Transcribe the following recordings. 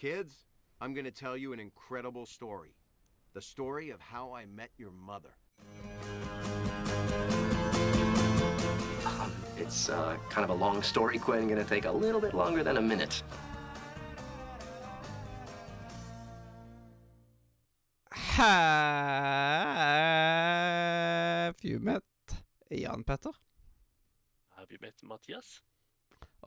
Kids, I'm gonna tell you an incredible story. The story of how I met your mother. Um, it's uh, kind of a long story, Quinn. Gonna take a little bit longer than a minute. Have you met Jan Petter? Have you met Mathias?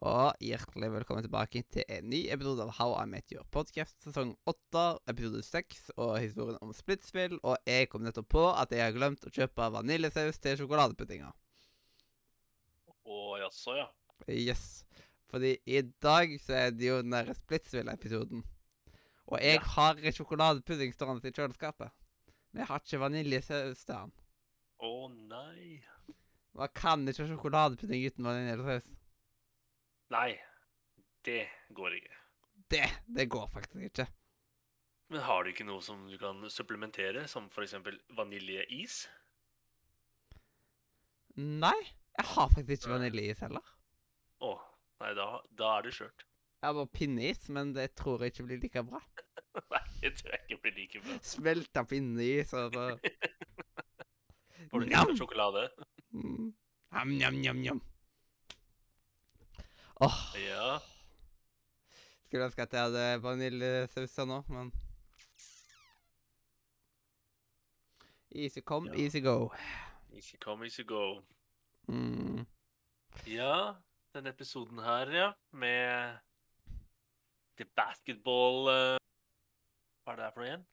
Og hjertelig velkommen tilbake til en ny episode av How I Met Your Podcast, sesong 8, episode 6, og historien om splittspill. Og jeg kom nettopp på at jeg har glemt å kjøpe vaniljesaus til sjokoladepuddinga. Å jaså, ja. Yes. Fordi i dag så er det jo den der splittspill-episoden. Og jeg Ja. har sjokoladepudding stående i kjøleskapet. Men jeg har ikke vaniljesaus til den. Å nei. Man kan ikke ha sjokoladepudding uten vaniljesaus. Nei, det går ikke. Det, det går faktisk ikke. Men har du ikke noe som du kan supplementere, som f.eks. vaniljeis? Nei, jeg har faktisk ikke vaniljeis heller. Å, nei, da, da er det skjørt. Jeg har bare pinneis, men det tror jeg ikke blir like bra. Nei, det tror jeg ikke blir like bra. Smelta pinneis og så Får du ikke sjokolade? mm. Njam, njam, njam. Åh, Ja. skulle ønske at jeg hadde vaniljesaus nå, men Easy come, Ja. easy go. Easy come, easy go. Mm. Ja, denne episoden her, ja, med The Basketball uh, Hva er det her for noe igjen?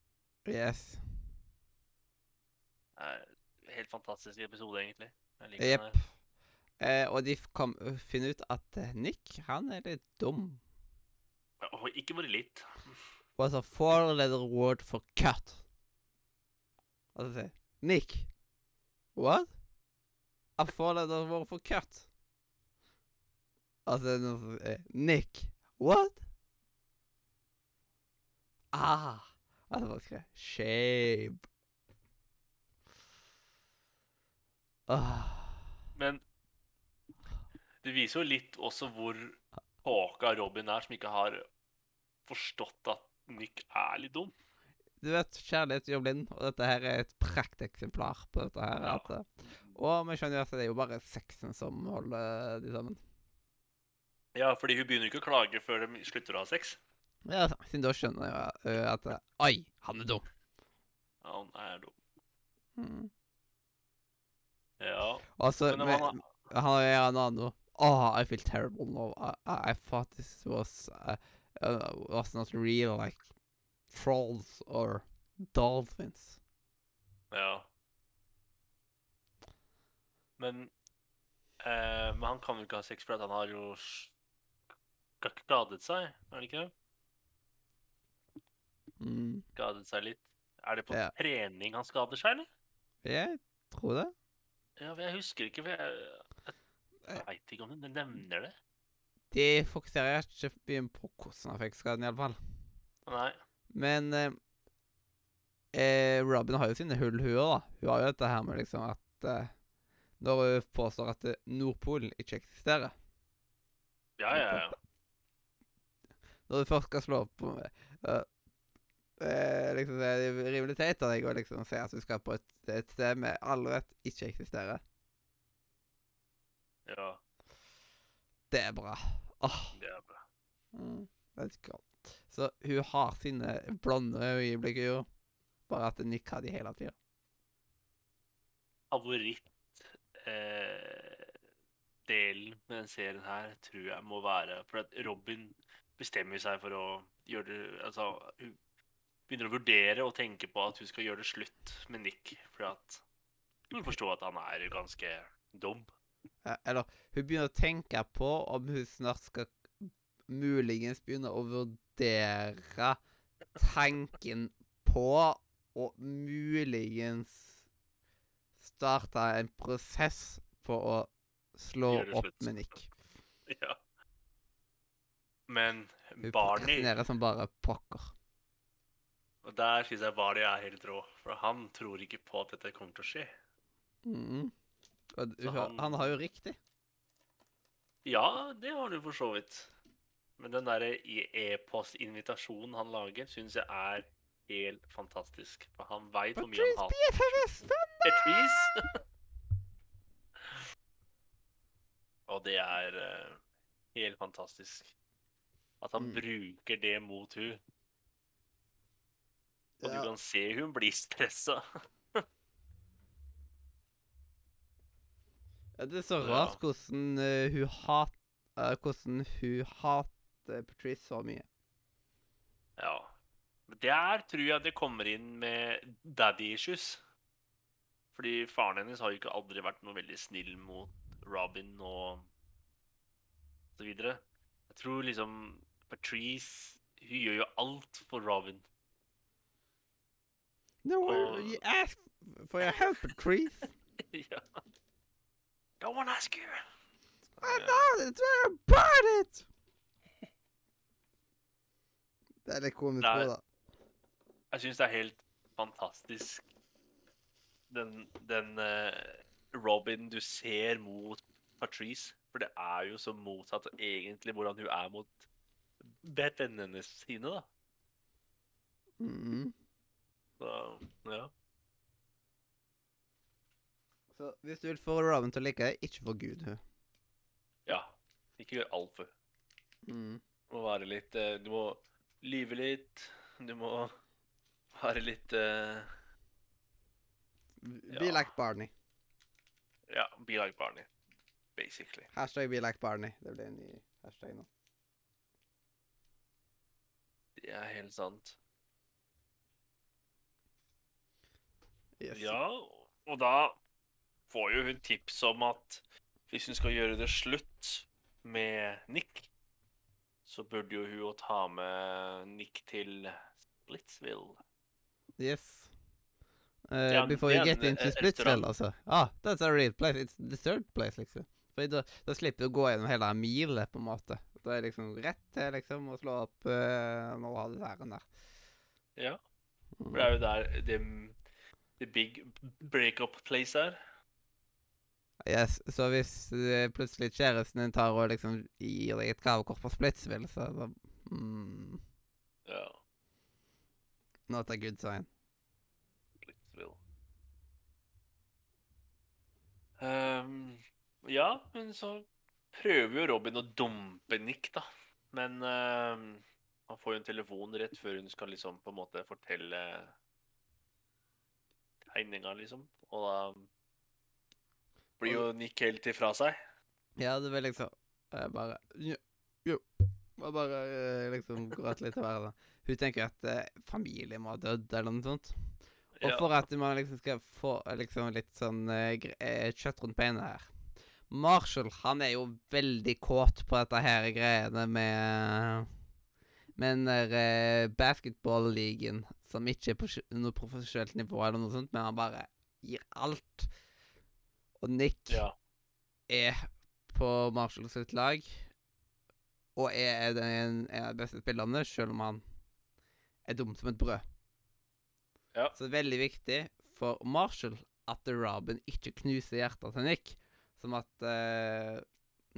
Yes. Eh, Helt fantastisk episode, egentlig. Jeg liker yep. den her. Eh, og de kom finne ut at eh, Nick, han er litt dum. Oh, ikke bare litt. was a four-letter word for cut. Altså sier Nick. What? A four-letter word for cut. Altså Nick. What? Ah. Altså bare skrev Shape. Ah. Men det viser jo litt også hvor tåka Robin er, som ikke har forstått at Nick er litt dum. Du vet, kjærlighet gjør blind, og dette her er et prakteksemplar på dette her. Ja. At, eh, og vi skjønner jo at det er jo bare sexen som holder de sammen. Ja, fordi hun begynner ikke å klage før de slutter å ha sex. Ja, siden da skjønner jeg jo eh, at eh, Oi, han er dum. Ja, han er dum. Mm. Ja. Og så Men med- han, Han har jo en annen nå. Oh, I feel terrible now. I, I, I thought this was uh, uh, was not real, like trolls or dolphins. ja. Men eh, Men han kan jo ikke ha sex fordi han har jo skadet seg, er det ikke det? Mm. Skadet seg litt. Er det på Ja. trening han skader seg, eller? Jeg tror det. Ja, for jeg husker ikke, for jeg, jeg, veit ikke om den nevner det. De fokuserer ikke på hvordan han fikk skaden, iallfall. Nei. Men eh, eh, Robin har jo sine hull, hun da. Hun har jo dette her med liksom at eh, Når hun påstår at eh, Nordpolen ikke eksisterer Ja, ja, ja. Når du først skal slå opp uh, liksom, Det er rimelig teit av deg å liksom si at du skal på et, et sted med all rett ikke eksisterer. Ja. Det er bra. Åh, Det er bra. mm, let's go. Så hun har sine blonde øyeblikk, jo. Bare at Nick har de hele tida. Favoritt eh, med den serien her tror jeg må være For at Robin bestemmer seg for å gjøre det Altså, hun begynner å vurdere og tenke på at hun skal gjøre det slutt med Nick. Fordi at hun forstår at han er ganske dum. Eh, Eller hun begynner å tenke på om hun snart skal muligens begynne å vurdere tanken på å muligens starte en prosess på å slå opp slutt. med Nick. Ja. Men Hun Barney prokrastinerer som bare pokker. Og der syns jeg Barney er helt rå. For han tror ikke på at dette kommer til å skje. Mhm. Han... han- har jo riktig. Ja, det har du for så vidt. Men den derre e-postinvitasjonen han lager, syns jeg er helt fantastisk. For han veit hvor mye han hater Patrice. Og det er uh, helt fantastisk. At han Mm. bruker det mot hun. Og Ja. du kan se hun blir stressa. det er så Ja. rart hvordan uh, hun hat, uh, hvordan hun hater Patrice så mye. Ja. Der tror jeg det kommer inn med daddy issues. Fordi faren hennes har jo ikke aldri vært noe veldig snill mot Robin og så videre. Jeg tror liksom Patrice Hun gjør jo alt for Robin. No, Og- you ask for your help, Patrice. ja. No one ask you. I know it's very about it. Det er litt komisk Nei. òg, da. Jeg syns det er helt fantastisk den, den uh, Robin du ser mot Patrice. For det er jo så motsatt egentlig hvordan hun er mot vennene sine, da. Mm. Så ja. Så hvis du vil få Robin til å like deg, ikke få Gud. hun. ja. Ikke gjør altfor. Mm. Du må være litt eh, Du må lyve litt. Du må være litt eh, Be Ja. like Barney. Ja, be like Barney, basically. Hashtag be like Barney. Det blir en ny hashtag nå. Det er helt sant. Yes. Ja, og da får jo hun tips om at hvis hun skal gjøre det slutt med Nick, så burde jo hun ta med Nick til Splitsville. Yes. Uh, before you get into eh, Splitsville, altså. Ah, that's a real place. It's the third place, liksom. For da, da slipper du å gå gjennom hele milet, på en måte. Da er det liksom rett til liksom å slå opp uh, når du har desserten der. Ja, for det er jo der the, the big breakup place er. Yes, så hvis eh, plutselig kjæresten din tar og liksom gir deg et gavekort på Splitsville, så da mm, Ja, Not a good sign. Splitsville. Ehm, ja, men så prøver jo Robin å dumpe Nick, da. Men ehm, han får jo en telefon rett før hun skal liksom på en måte fortelle tegninga, liksom. Og da blir jo Nick helt ifra seg. Ja, det blir liksom jeg bare Jo. jo. Og bare eh, liksom gråte litt til hverandre. Hun tenker at eh, familien må ha dødd, eller noe sånt. Og for at man liksom skal få eh, liksom litt sånn eh, eh, kjøtt rundt beina her Marshall, han er jo veldig kåt på dette her greiene med med den der eh, basketball-ligaen som ikke er på noe profesjonelt nivå, eller noe sånt, men han bare gir alt. Og Nick Ja. er på Marshall sitt lag, og er den, en av de beste spillerne, selv om han er dum som et brød. Ja. Så det er veldig viktig for Marshall at Robin ikke knuser hjertet til Nick, som at uh,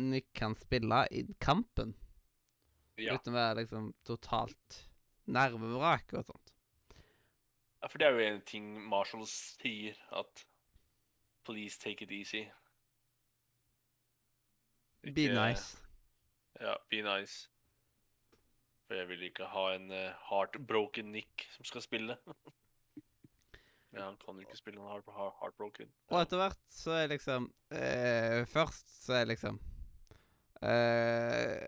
Nick kan spille i kampen ja. uten å være liksom totalt nervevrak og sånt. Ja, for det er jo en ting Marshall sier, at Please take it easy. Be Ikke- nice. Ja, be nice. For jeg vil ikke ha en uh, heartbroken Nick som skal spille. Men han kan jo ikke spille noen heart, heart, heartbroken. Og etter hvert så er liksom eh, Først så er liksom eh,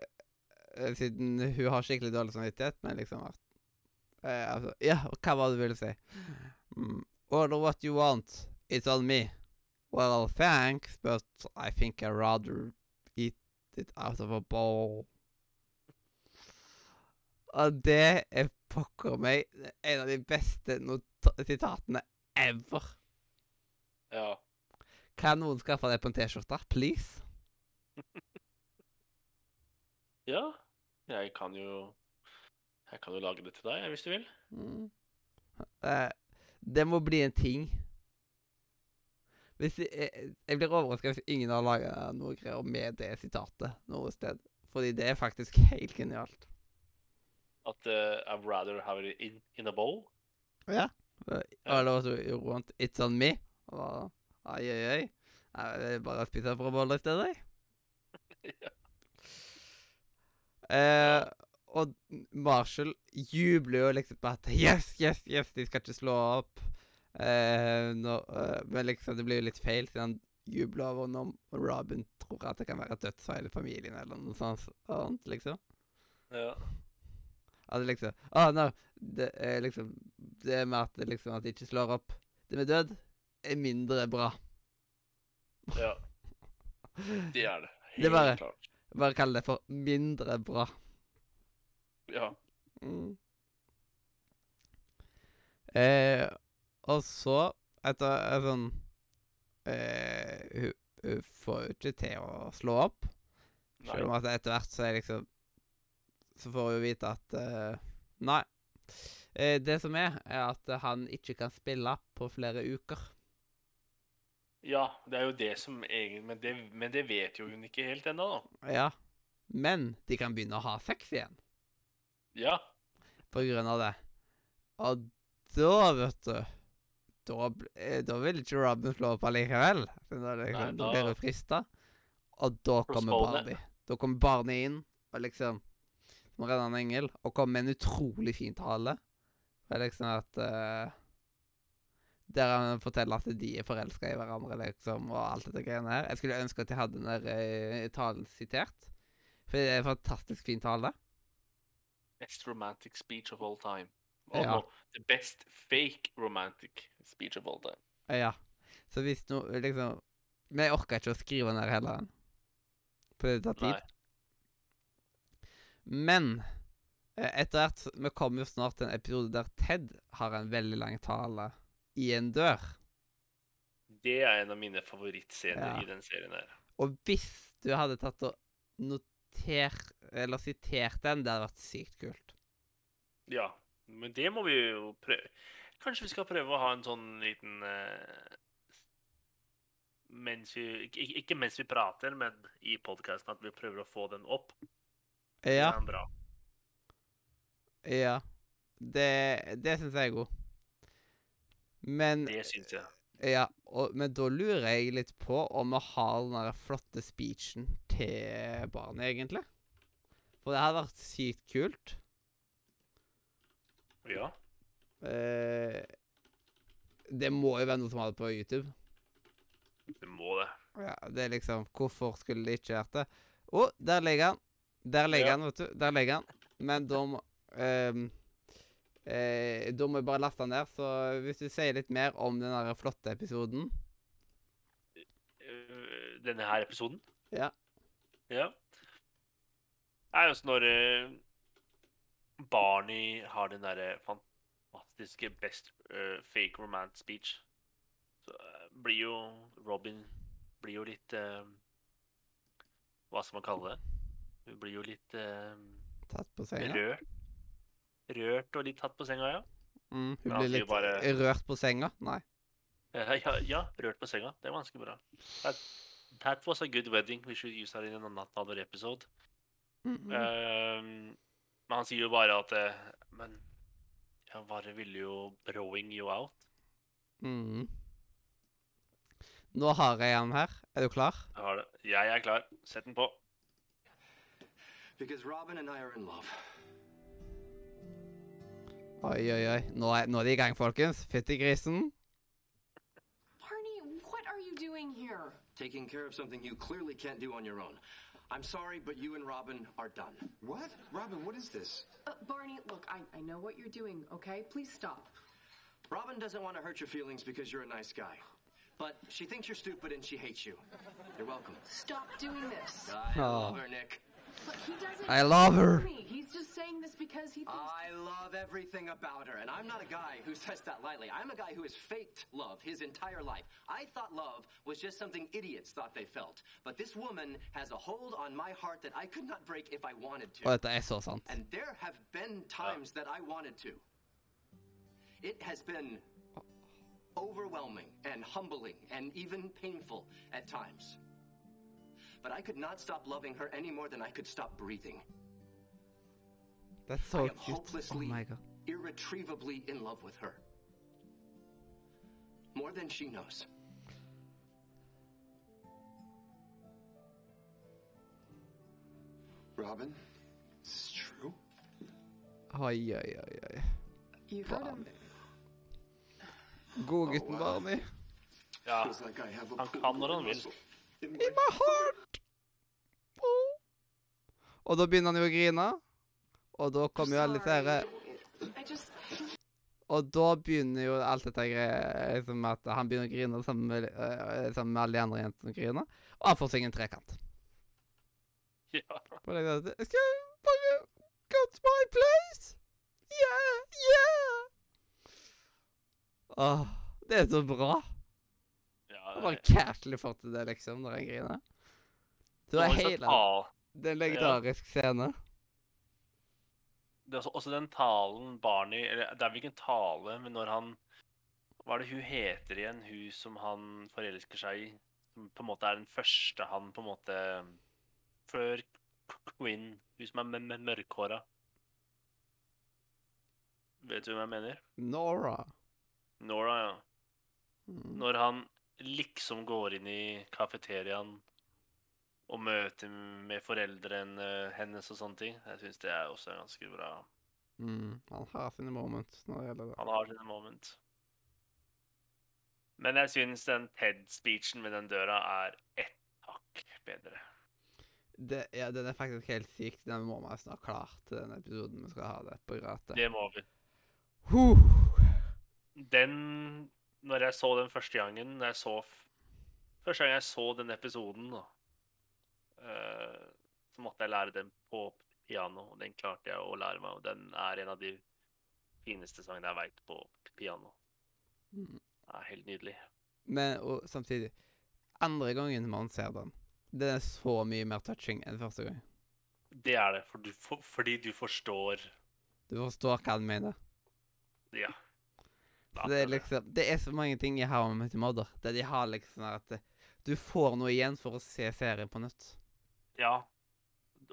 Siden hun har skikkelig dårlig samvittighet, men liksom at eh, altså, Ja, hva var det du ville si? Mm, Order what you want. It's on me. Well, thanks, but I think I'd rather eat it out of a bowl. Og det er pokker meg en av de beste sitatene ever. Ja. Kan noen skaffe det på en T-skjorte, please? ja. Jeg kan jo Jeg kan jo lage det til deg, hvis du vil. Mm. Det, det må bli en ting. Hvis jeg, jeg, jeg blir overraska hvis ingen har laga noe greier med det sitatet noe sted. Fordi det er faktisk helt genialt. At uh, I'd rather have it in, in a bowl. Ja. Eller også you want it's on me. Og, da, ai, ai, Nei, Det er bare spise fra boller i stedet. jeg. Ja. Eh, og Marshall jubler jo liksom på at Yes, yes, yes, de skal ikke slå opp. Eh, no, uh, men liksom, det blir jo litt feil, siden han jubler over når Robin tror at det kan være dødsfeil i familien, eller noe sånt, sånt liksom. Ja. Det liksom Å, no, det er liksom Det med at, det liksom, at de ikke slår opp det med død, er mindre bra. ja. Det er det. Det er bare- klart. Bare kall det for mindre bra. Ja. Mm. Eh, og så, etter en sånn eh, hun, hun får jo ikke til å slå opp. Selv om at etter hvert så er liksom Så får hun vite at eh, Nei. Eh, det som er, er at han ikke kan spille på flere uker. Ja, det er jo det som egentlig Men det, men det vet jo hun ikke helt ennå, da. Ja. Men de kan begynne å ha sex igjen Ja. på grunn av det. Og da, vet du Da, eh, da vil ikke Robin slå opp allikevel. Da, liksom, Nei, da da- blir hun frista. Og da kommer. Barbie. Da kommer Barney inn og liksom Som redder en engel, og kommer med en utrolig fin tale. Det er liksom at uh, Der han forteller at de er forelska i hverandre, liksom, og alt dette greiene her. Jeg skulle ønske at jeg hadde den der uh, talen sitert. For det er en fantastisk fin tale. Best romantic speech of all time. Oh, Ja. the best fake romantic speech of all time. Ja. Så hvis no liksom Men jeg orka ikke å skrive ned heller. den. For det tar tid. Nei. Men eh, etter hvert Vi kommer jo snart til en episode der Ted har en veldig lang tale i en dør. Det er en av mine favorittscener Ja. i den serien her. Og hvis du hadde tatt og notert Eller sitert den, det hadde vært sykt kult. Ja, men det må vi jo prøve. Kanskje vi skal prøve å ha en sånn liten eh, mens vi, ikke, ikke mens vi prater, men i podkasten at vi prøver å få den opp. Ja. bra. Ja. Det, det syns jeg er god. Men Det syns jeg. Ja, og, men da lurer jeg litt på om vi har den der flotte speechen til barnet, egentlig. For det hadde vært sykt kult. Ja. Eh, det må jo være noe som har det på YouTube. Det må det. Ja, det er liksom Hvorfor skulle det ikke vært det? Å, der ligger han. Der ligger Ja. han, vet du. Der ligger han. Men da må ehm, eh, Da må jeg bare laste han der. Så hvis du sier litt mer om den der flotte episoden Eh, Denne her episoden? Ja. Ja. Det er jo sånn når eh, Barney har den derre fantastiske best uh, fake romance speech, så uh, blir jo Robin blir jo litt uh, Hva skal man kalle det? Hun blir jo litt tatt på senga. rørt. Rørt og litt tatt på senga, ja. Mm, hun blir litt bare- rørt på senga. Nei. Ja, ja, ja, rørt på senga. Det var ganske bra. That, that was a good wedding. We should use that in another episode. Mm, mm. Ehm, men han sier jo bare at eh, Men jeg bare ville jo browing you out. Mm. Nå har jeg han her. Er du klar? Jeg har det. Jeg er klar. Sett den på. Because Robin and I are in love. Oi, oi, oi. Nå er, nå er de i gang, folkens. Fytti grisen. Barney, what are you doing here? Taking care of something you clearly can't do on your own. I'm sorry, but you and Robin are done. What? Robin, what is this? Uh, Barney, look, I, I know what you're doing, okay? Please stop. Robin doesn't want to hurt your feelings because you're a nice guy. But she thinks you're stupid and she hates you. You're welcome. Stop doing this. I love her, Nick. Look, he doesn't I love her. me. He's just saying this because he thinks. I love everything about her, and I'm not a guy who says that lightly. I'm a guy who has faked love his entire life. I thought love was just something idiots thought they felt. But this woman has a hold on my heart that I could not break if I wanted to. Og dette er så sant. And there have been times that I wanted to. It has been overwhelming and humbling and even painful at times. but I could not stop loving her any more than I could stop breathing. That's I so am cute. Oh hopelessly, my god. irretrievably in love with her. More than she knows. Robin, is this true? Oi, yeah, yeah, yeah. You heard him. Barney. Godgutten Oh, wow. Barney. Ja. Like I have a Han pull kan når han vil. muscle in In my my heart! Oh. Og da begynner han jo å grine. Og da kommer jo alle disse herre Og da begynner jo alt dette greia liksom at han begynner å grine sammen med, øh, sammen med alle de andre jentene griner. Og han får seg en trekant. ja. Og Jeg skal bare go to my place! Yeah! Yeah! Åh, det er så bra. ja det, bare casually får til det, liksom, når han griner. Så det er hele Det er en legendarisk scene. Det er også, også den talen Barney Eller det er vel ikke en tale, men når han Hva er det hun heter igjen, hun som han forelsker seg i? Som på en måte er den første han på en måte Før Quinn, hun som er med mørkhåra. Vet du hvem jeg mener? Nora. Nora, ja. Mm. Når han liksom går inn i kafeteriaen og møter med foreldrene hennes og sånne ting. Jeg syns det er også ganske bra. Mm. Han har sine moments når det gjelder det. Han har sine moment. Men jeg syns den TED-speechen med den døra er ett hakk bedre. det. Ja, den er faktisk helt syk. Den må man snart klare til den episoden vi skal ha det på gratis. Det må vi. Huh. Den Når jeg så den første gangen jeg så Første gang jeg så den episoden, da, så måtte jeg lære den på piano. og Den klarte jeg å lære meg, og den er en av de fineste sangene jeg veit på piano. Mm. Det er helt nydelig. Men og samtidig Andre gangen man ser den, det er så mye mer touching enn første gang. Det er det, for du, for, fordi du forstår Du forstår hva han mener. Ja. Så det er liksom Det er så mange ting i How I Met Your Mother der de har liksom sånn at eh, du får noe igjen for å se serien på nytt. Ja.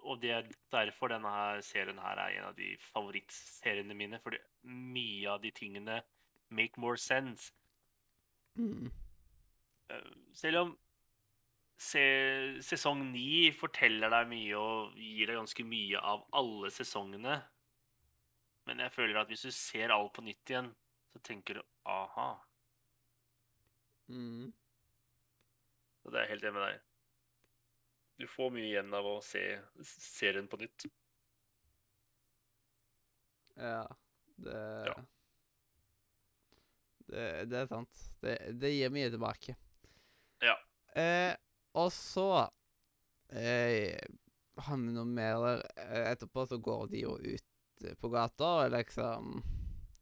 Og det er derfor denne her serien her er en av de favorittseriene mine. Fordi mye av de tingene make more sense. Mm. Eh, Selv om se, sesong ni forteller deg mye og gir deg ganske mye av alle sesongene. Men jeg føler at hvis du ser alt på nytt igjen, så tenker du aha. Mm. Så det er jeg helt enig med deg. Du får mye igjen av å se serien på nytt. Ja. Det Ja. Det, det er sant. Det, det gir mye tilbake. Ja. Eh, og så eh, har vi noe mer der. Eh, Etterpå så går de jo ut på gata, og liksom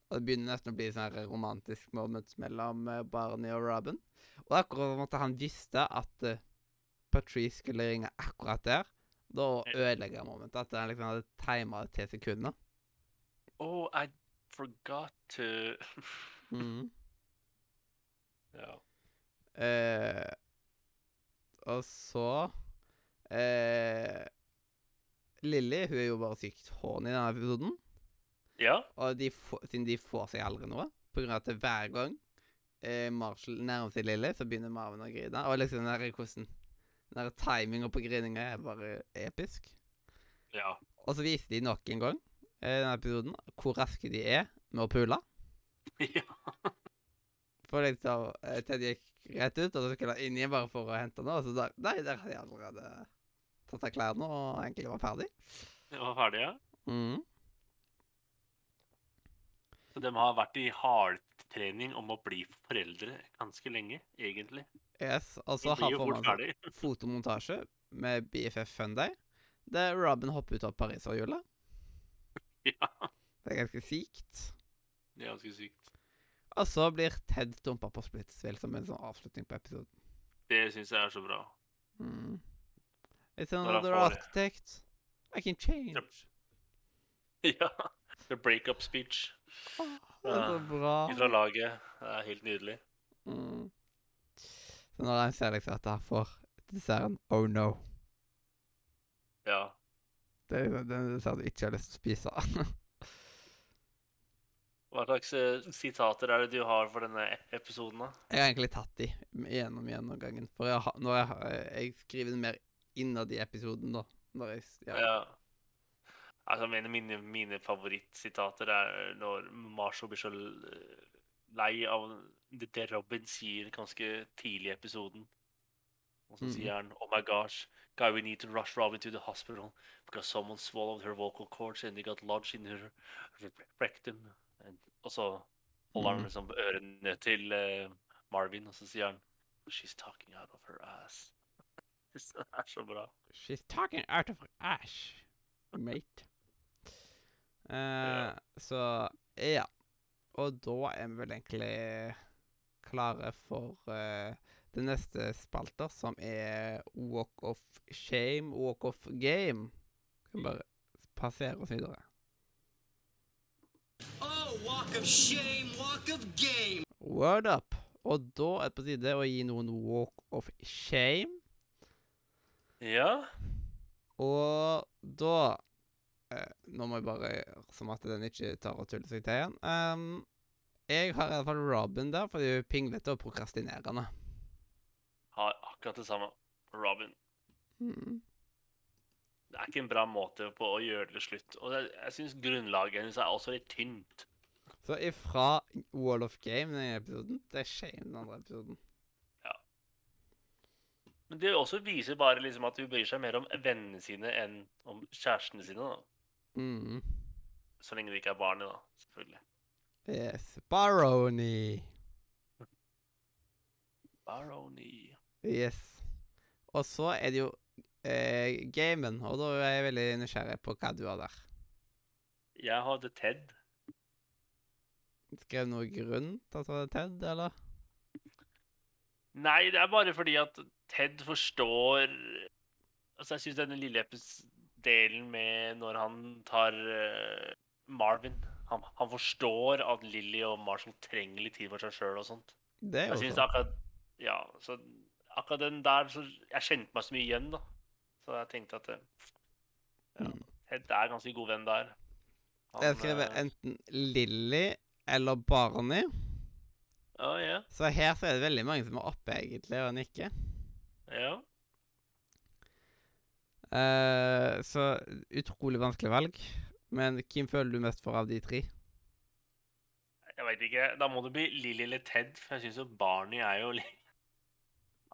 Og det begynner nesten å bli sånn her romantisk moment mellom eh, Barney og Robin. Og akkurat som at han visste at eh, Patrice skulle ringe akkurat der, da ødelegger jeg momentet. At han liksom hadde tima det til sekunder. Oh, I forgot to Mm. Ja. Eh, og så eh, Lilly hun er jo bare sykt horny i denne episoden. Ja. Og de få, siden de får seg aldri noe, på grunn av at hver gang eh, Marshall nærmer seg Lilly, så begynner Marvin å grine. Og liksom den hvordan Den der timinga på grininga er bare episk. Ja. Og så viser de nok en gang eh, i denne episoden hvor raske de er med å pule. ja. For liksom eh, Ted gikk rett ut, og så skulle han inn igjen bare for å hente noe. Og så der, nei, der hadde de allerede tatt av klærne og egentlig var ferdig. Det var ferdig, ja. Mm. Så de har vært i hardtrening om å bli foreldre ganske lenge, egentlig. Yes, og her så har får man fotomontasje med BFF Funday, der Robin hopper ut av pariserhjulet. Ja. Det er ganske sykt. Det er ganske sykt. Og så blir Ted dumpa på Splitsville som en sånn avslutning på episoden. Det syns jeg er så bra. Mm. It's another architect. I can change. Ja. The breakup speech Oh, det er så bra. fra laget. Det er helt nydelig. Mm. Så når han ser liksom at han får desserten Oh no, Ja. Det er den dessert du ikke har lyst til å spise. Hva slags eh, sitater er det du har for denne e- episoden, da? Jeg har egentlig tatt de gjennom gjennomgangen. For jeg, har- når jeg, jeg skriver det mer innad i episoden, da. Når jeg, ja. Ja. Altså, mener mine, mine favorittsitater er når Marshall blir så eh, lei av det Robin sier ganske tidlig i episoden. Og så Mhm. sier han Oh my gosh, guy, we need to rush Robin to the hospital because someone swallowed her vocal cords and they got lodged in her rectum. Og så holder han Mhm. liksom ørene til uh, Marvin, og så sier han She's talking out of her ass. det er så bra. She's talking out of her ash, mate. Uh, yeah. Så ja. Og da er vi vel egentlig klare for uh, det neste spalter, som er Walk of Shame, Walk of Game. Kan bare passere oss videre. Oh, walk of shame, walk of game. Word up. Og da er det på tide å gi noen Walk of Shame. Ja. Og da eh, Nå må jeg bare Som at den ikke tar og tuller seg til igjen. Ehm, jeg har i hvert fall Robin der, fordi hun er pinglete og prokrastinerende. Har akkurat det samme. Robin. Mm. Det er ikke en bra måte på å gjøre det slutt. Og jeg, jeg syns grunnlaget hennes er også litt tynt. Så ifra Wall of Game, den ene episoden, til Shame, den andre episoden. Ja. Men det også viser bare liksom at hun bryr seg mer om vennene sine enn om kjærestene sine. da. Mm. Så lenge det ikke er barnet, da. Selvfølgelig. Yes. Barony. Barony. Yes. Og så er det jo eh, gamen, og da er jeg veldig nysgjerrig på hva du har der. Jeg hadde Ted. Skrev noe grunn til at det var Ted, eller? Nei, det er bare fordi at Ted forstår Altså, jeg syns denne lille delen med når han tar uh, Marvin han, han forstår at Lilly og Marshall trenger litt tid for seg sjøl og sånt. Det er Jeg jo synes sånn. akkurat Ja, så akkurat den der så Jeg kjente meg så mye igjen, da. Så jeg tenkte at ja, Mm. Ted er ganske god venn der. Han, Jeg skriver eh, enten Lilly eller Barney. Å, ja. Så her så er det veldig mange som er oppe, egentlig, og nikker. ja. Uh, så utrolig vanskelig valg. Men hvem føler du mest for av de tre? Jeg veit ikke. Da må det bli Lilly eller Ted, for jeg syns jo Barney er jo litt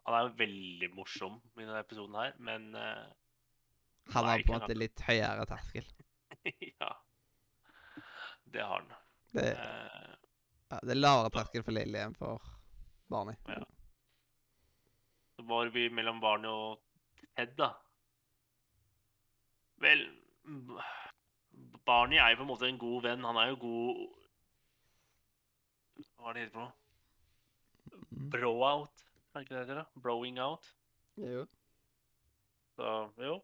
Han er jo veldig morsom i denne episoden her, men uh, Han har på en måte litt høyere terskel. Ja. Det har han. Det, uh, ja, det er lavere terskel for Lilly enn for Barney. Ja. Så må det bli mellom Barney og Ted, da. Vel Barney er jo på en måte en god venn. Han er jo god Hva er det heter for noe? Bro-out? Er det ikke det det heter? da? Broing out? Jo. Så jo.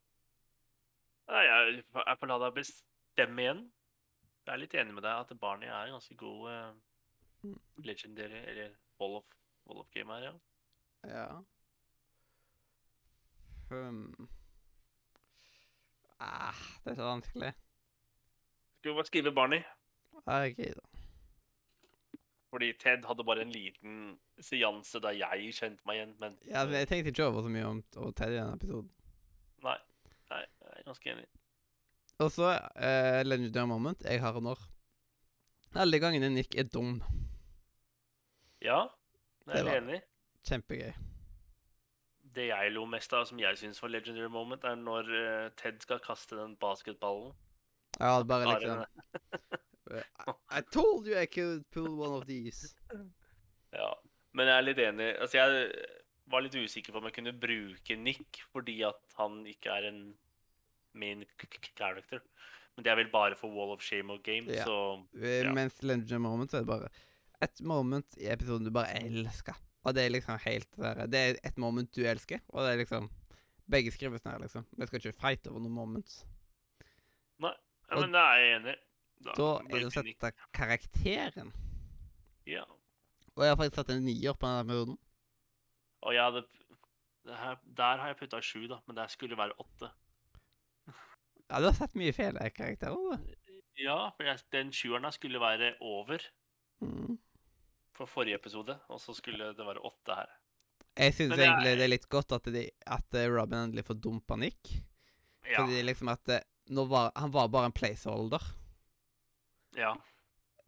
Nei, jeg er får la deg bestemme igjen. Jeg er litt enig med deg at Barney er en ganske god Mm. legendary Eller Wall of, Wall of Game her, ja. Ja. Hmm. Ah, det er så vanskelig. Skal vi bare skrive Barney? OK, da. Fordi Ted hadde bare en liten seanse der jeg kjente meg igjen, men Ja, men jeg tenkte ikke over så mye om om Ted i denne episoden. nei, nei, jeg er ganske enig. Og så uh, Legendary Moment jeg har når alle gangene Nick er dum. Ja, det er jeg enig. Kjempegøy. Det jeg lo mest av, som jeg syns var legendary moment, er når eh, Ted skal kaste den basketballen. Ja, det bare liksom I, told you I could pull one of these. Ja, men jeg er litt enig. Altså, jeg var litt usikker på om jeg kunne bruke Nick fordi at han ikke er en main character. Men det er vel bare for Wall of Shame og Game, Ja. så Eh, Ja. Mens Legend Moment er det bare et moment i episoden du bare elsker. Og det er liksom helt der, Det er et moment du elsker, og det er liksom Begge skrives ned, liksom. Vi skal ikke fighte over noen moments. Ja, Men da er jeg enig. Da er det å sette karakteren. Ja. Og jeg har faktisk satt en nier på denne episoden. Og jeg hadde det her, Der har jeg putta sju, da, men det skulle være åtte. Ja, du har sett mye fele karakterer, du. Ja, for jeg, den sjueren skulle være over Mm. for forrige episode, og så skulle det være åtte her. Jeg syns egentlig det er- det er litt godt at, de, at Robin endelig får dumpa Nick. Ja. Fordi liksom at eh, var, Han var bare en placeholder. ja.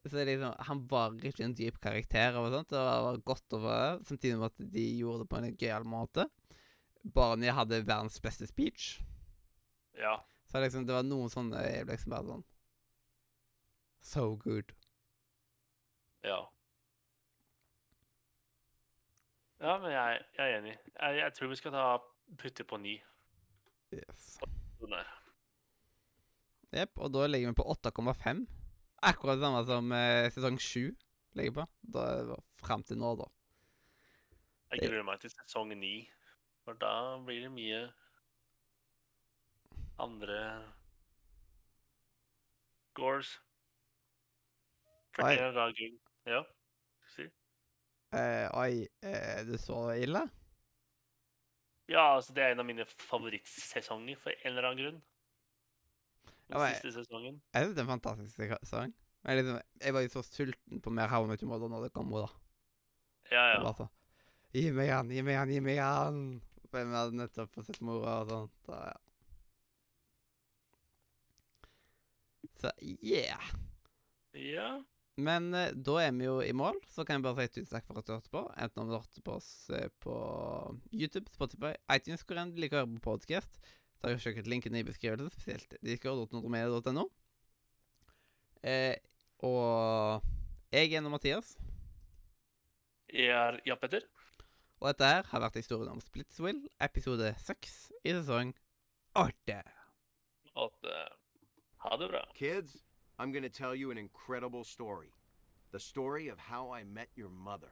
Så liksom, Han var ikke en dyp karakter. og sånt, Det var godt over det, samtidig med at de gjorde det på en gøyal måte. Barney hadde verdens beste speech. Ja. Så liksom, det var noen sånne øyeblikk som bare sånn So good. Ja. Ja, men jeg, jeg er enig. Jeg, jeg tror vi skal ta putte på ni. Yes. Den der. Jepp, og da ligger vi på 8,5. Akkurat det samme som eh, sesong 7 ligger på. Da er det Fram til nå, da. Jeg gruer meg til sesong 9. for da blir det mye andre scores. For Oi. Ja, si. Eh, oi, eh, du så ille? Ja, altså det er en av mine favorittsesonger for en eller annen grunn. Den Ja, siste sesongen. Jeg synes det er en fantastisk sesong. Jeg, liksom, jeg var jo så sulten på mer How I Met Your Mother når det kom, da. Ja, ja. Bare sånn, gi meg han, gi meg han, gi meg han! For jeg hadde nettopp fått sett mora og sånt. Da, ja. så yeah. Ja, Men eh, da er vi jo i mål, så kan jeg bare si tusen takk for at du hørte på. Enten om du hørte på oss eh, på YouTube, Spotify, iTunes, hvor enn du liker å høre på podcast. Så har jeg sjekket linken i beskrivelsen, spesielt discord.nordmedia.no. Eh, og jeg er nå Mathias, jeg er Jan Petter. og dette her har vært historien om Splitswill, episode 6 i sesong 8. At eh, Ha det bra. Kids, I'm going to tell you an incredible story. The story of how I met your mother.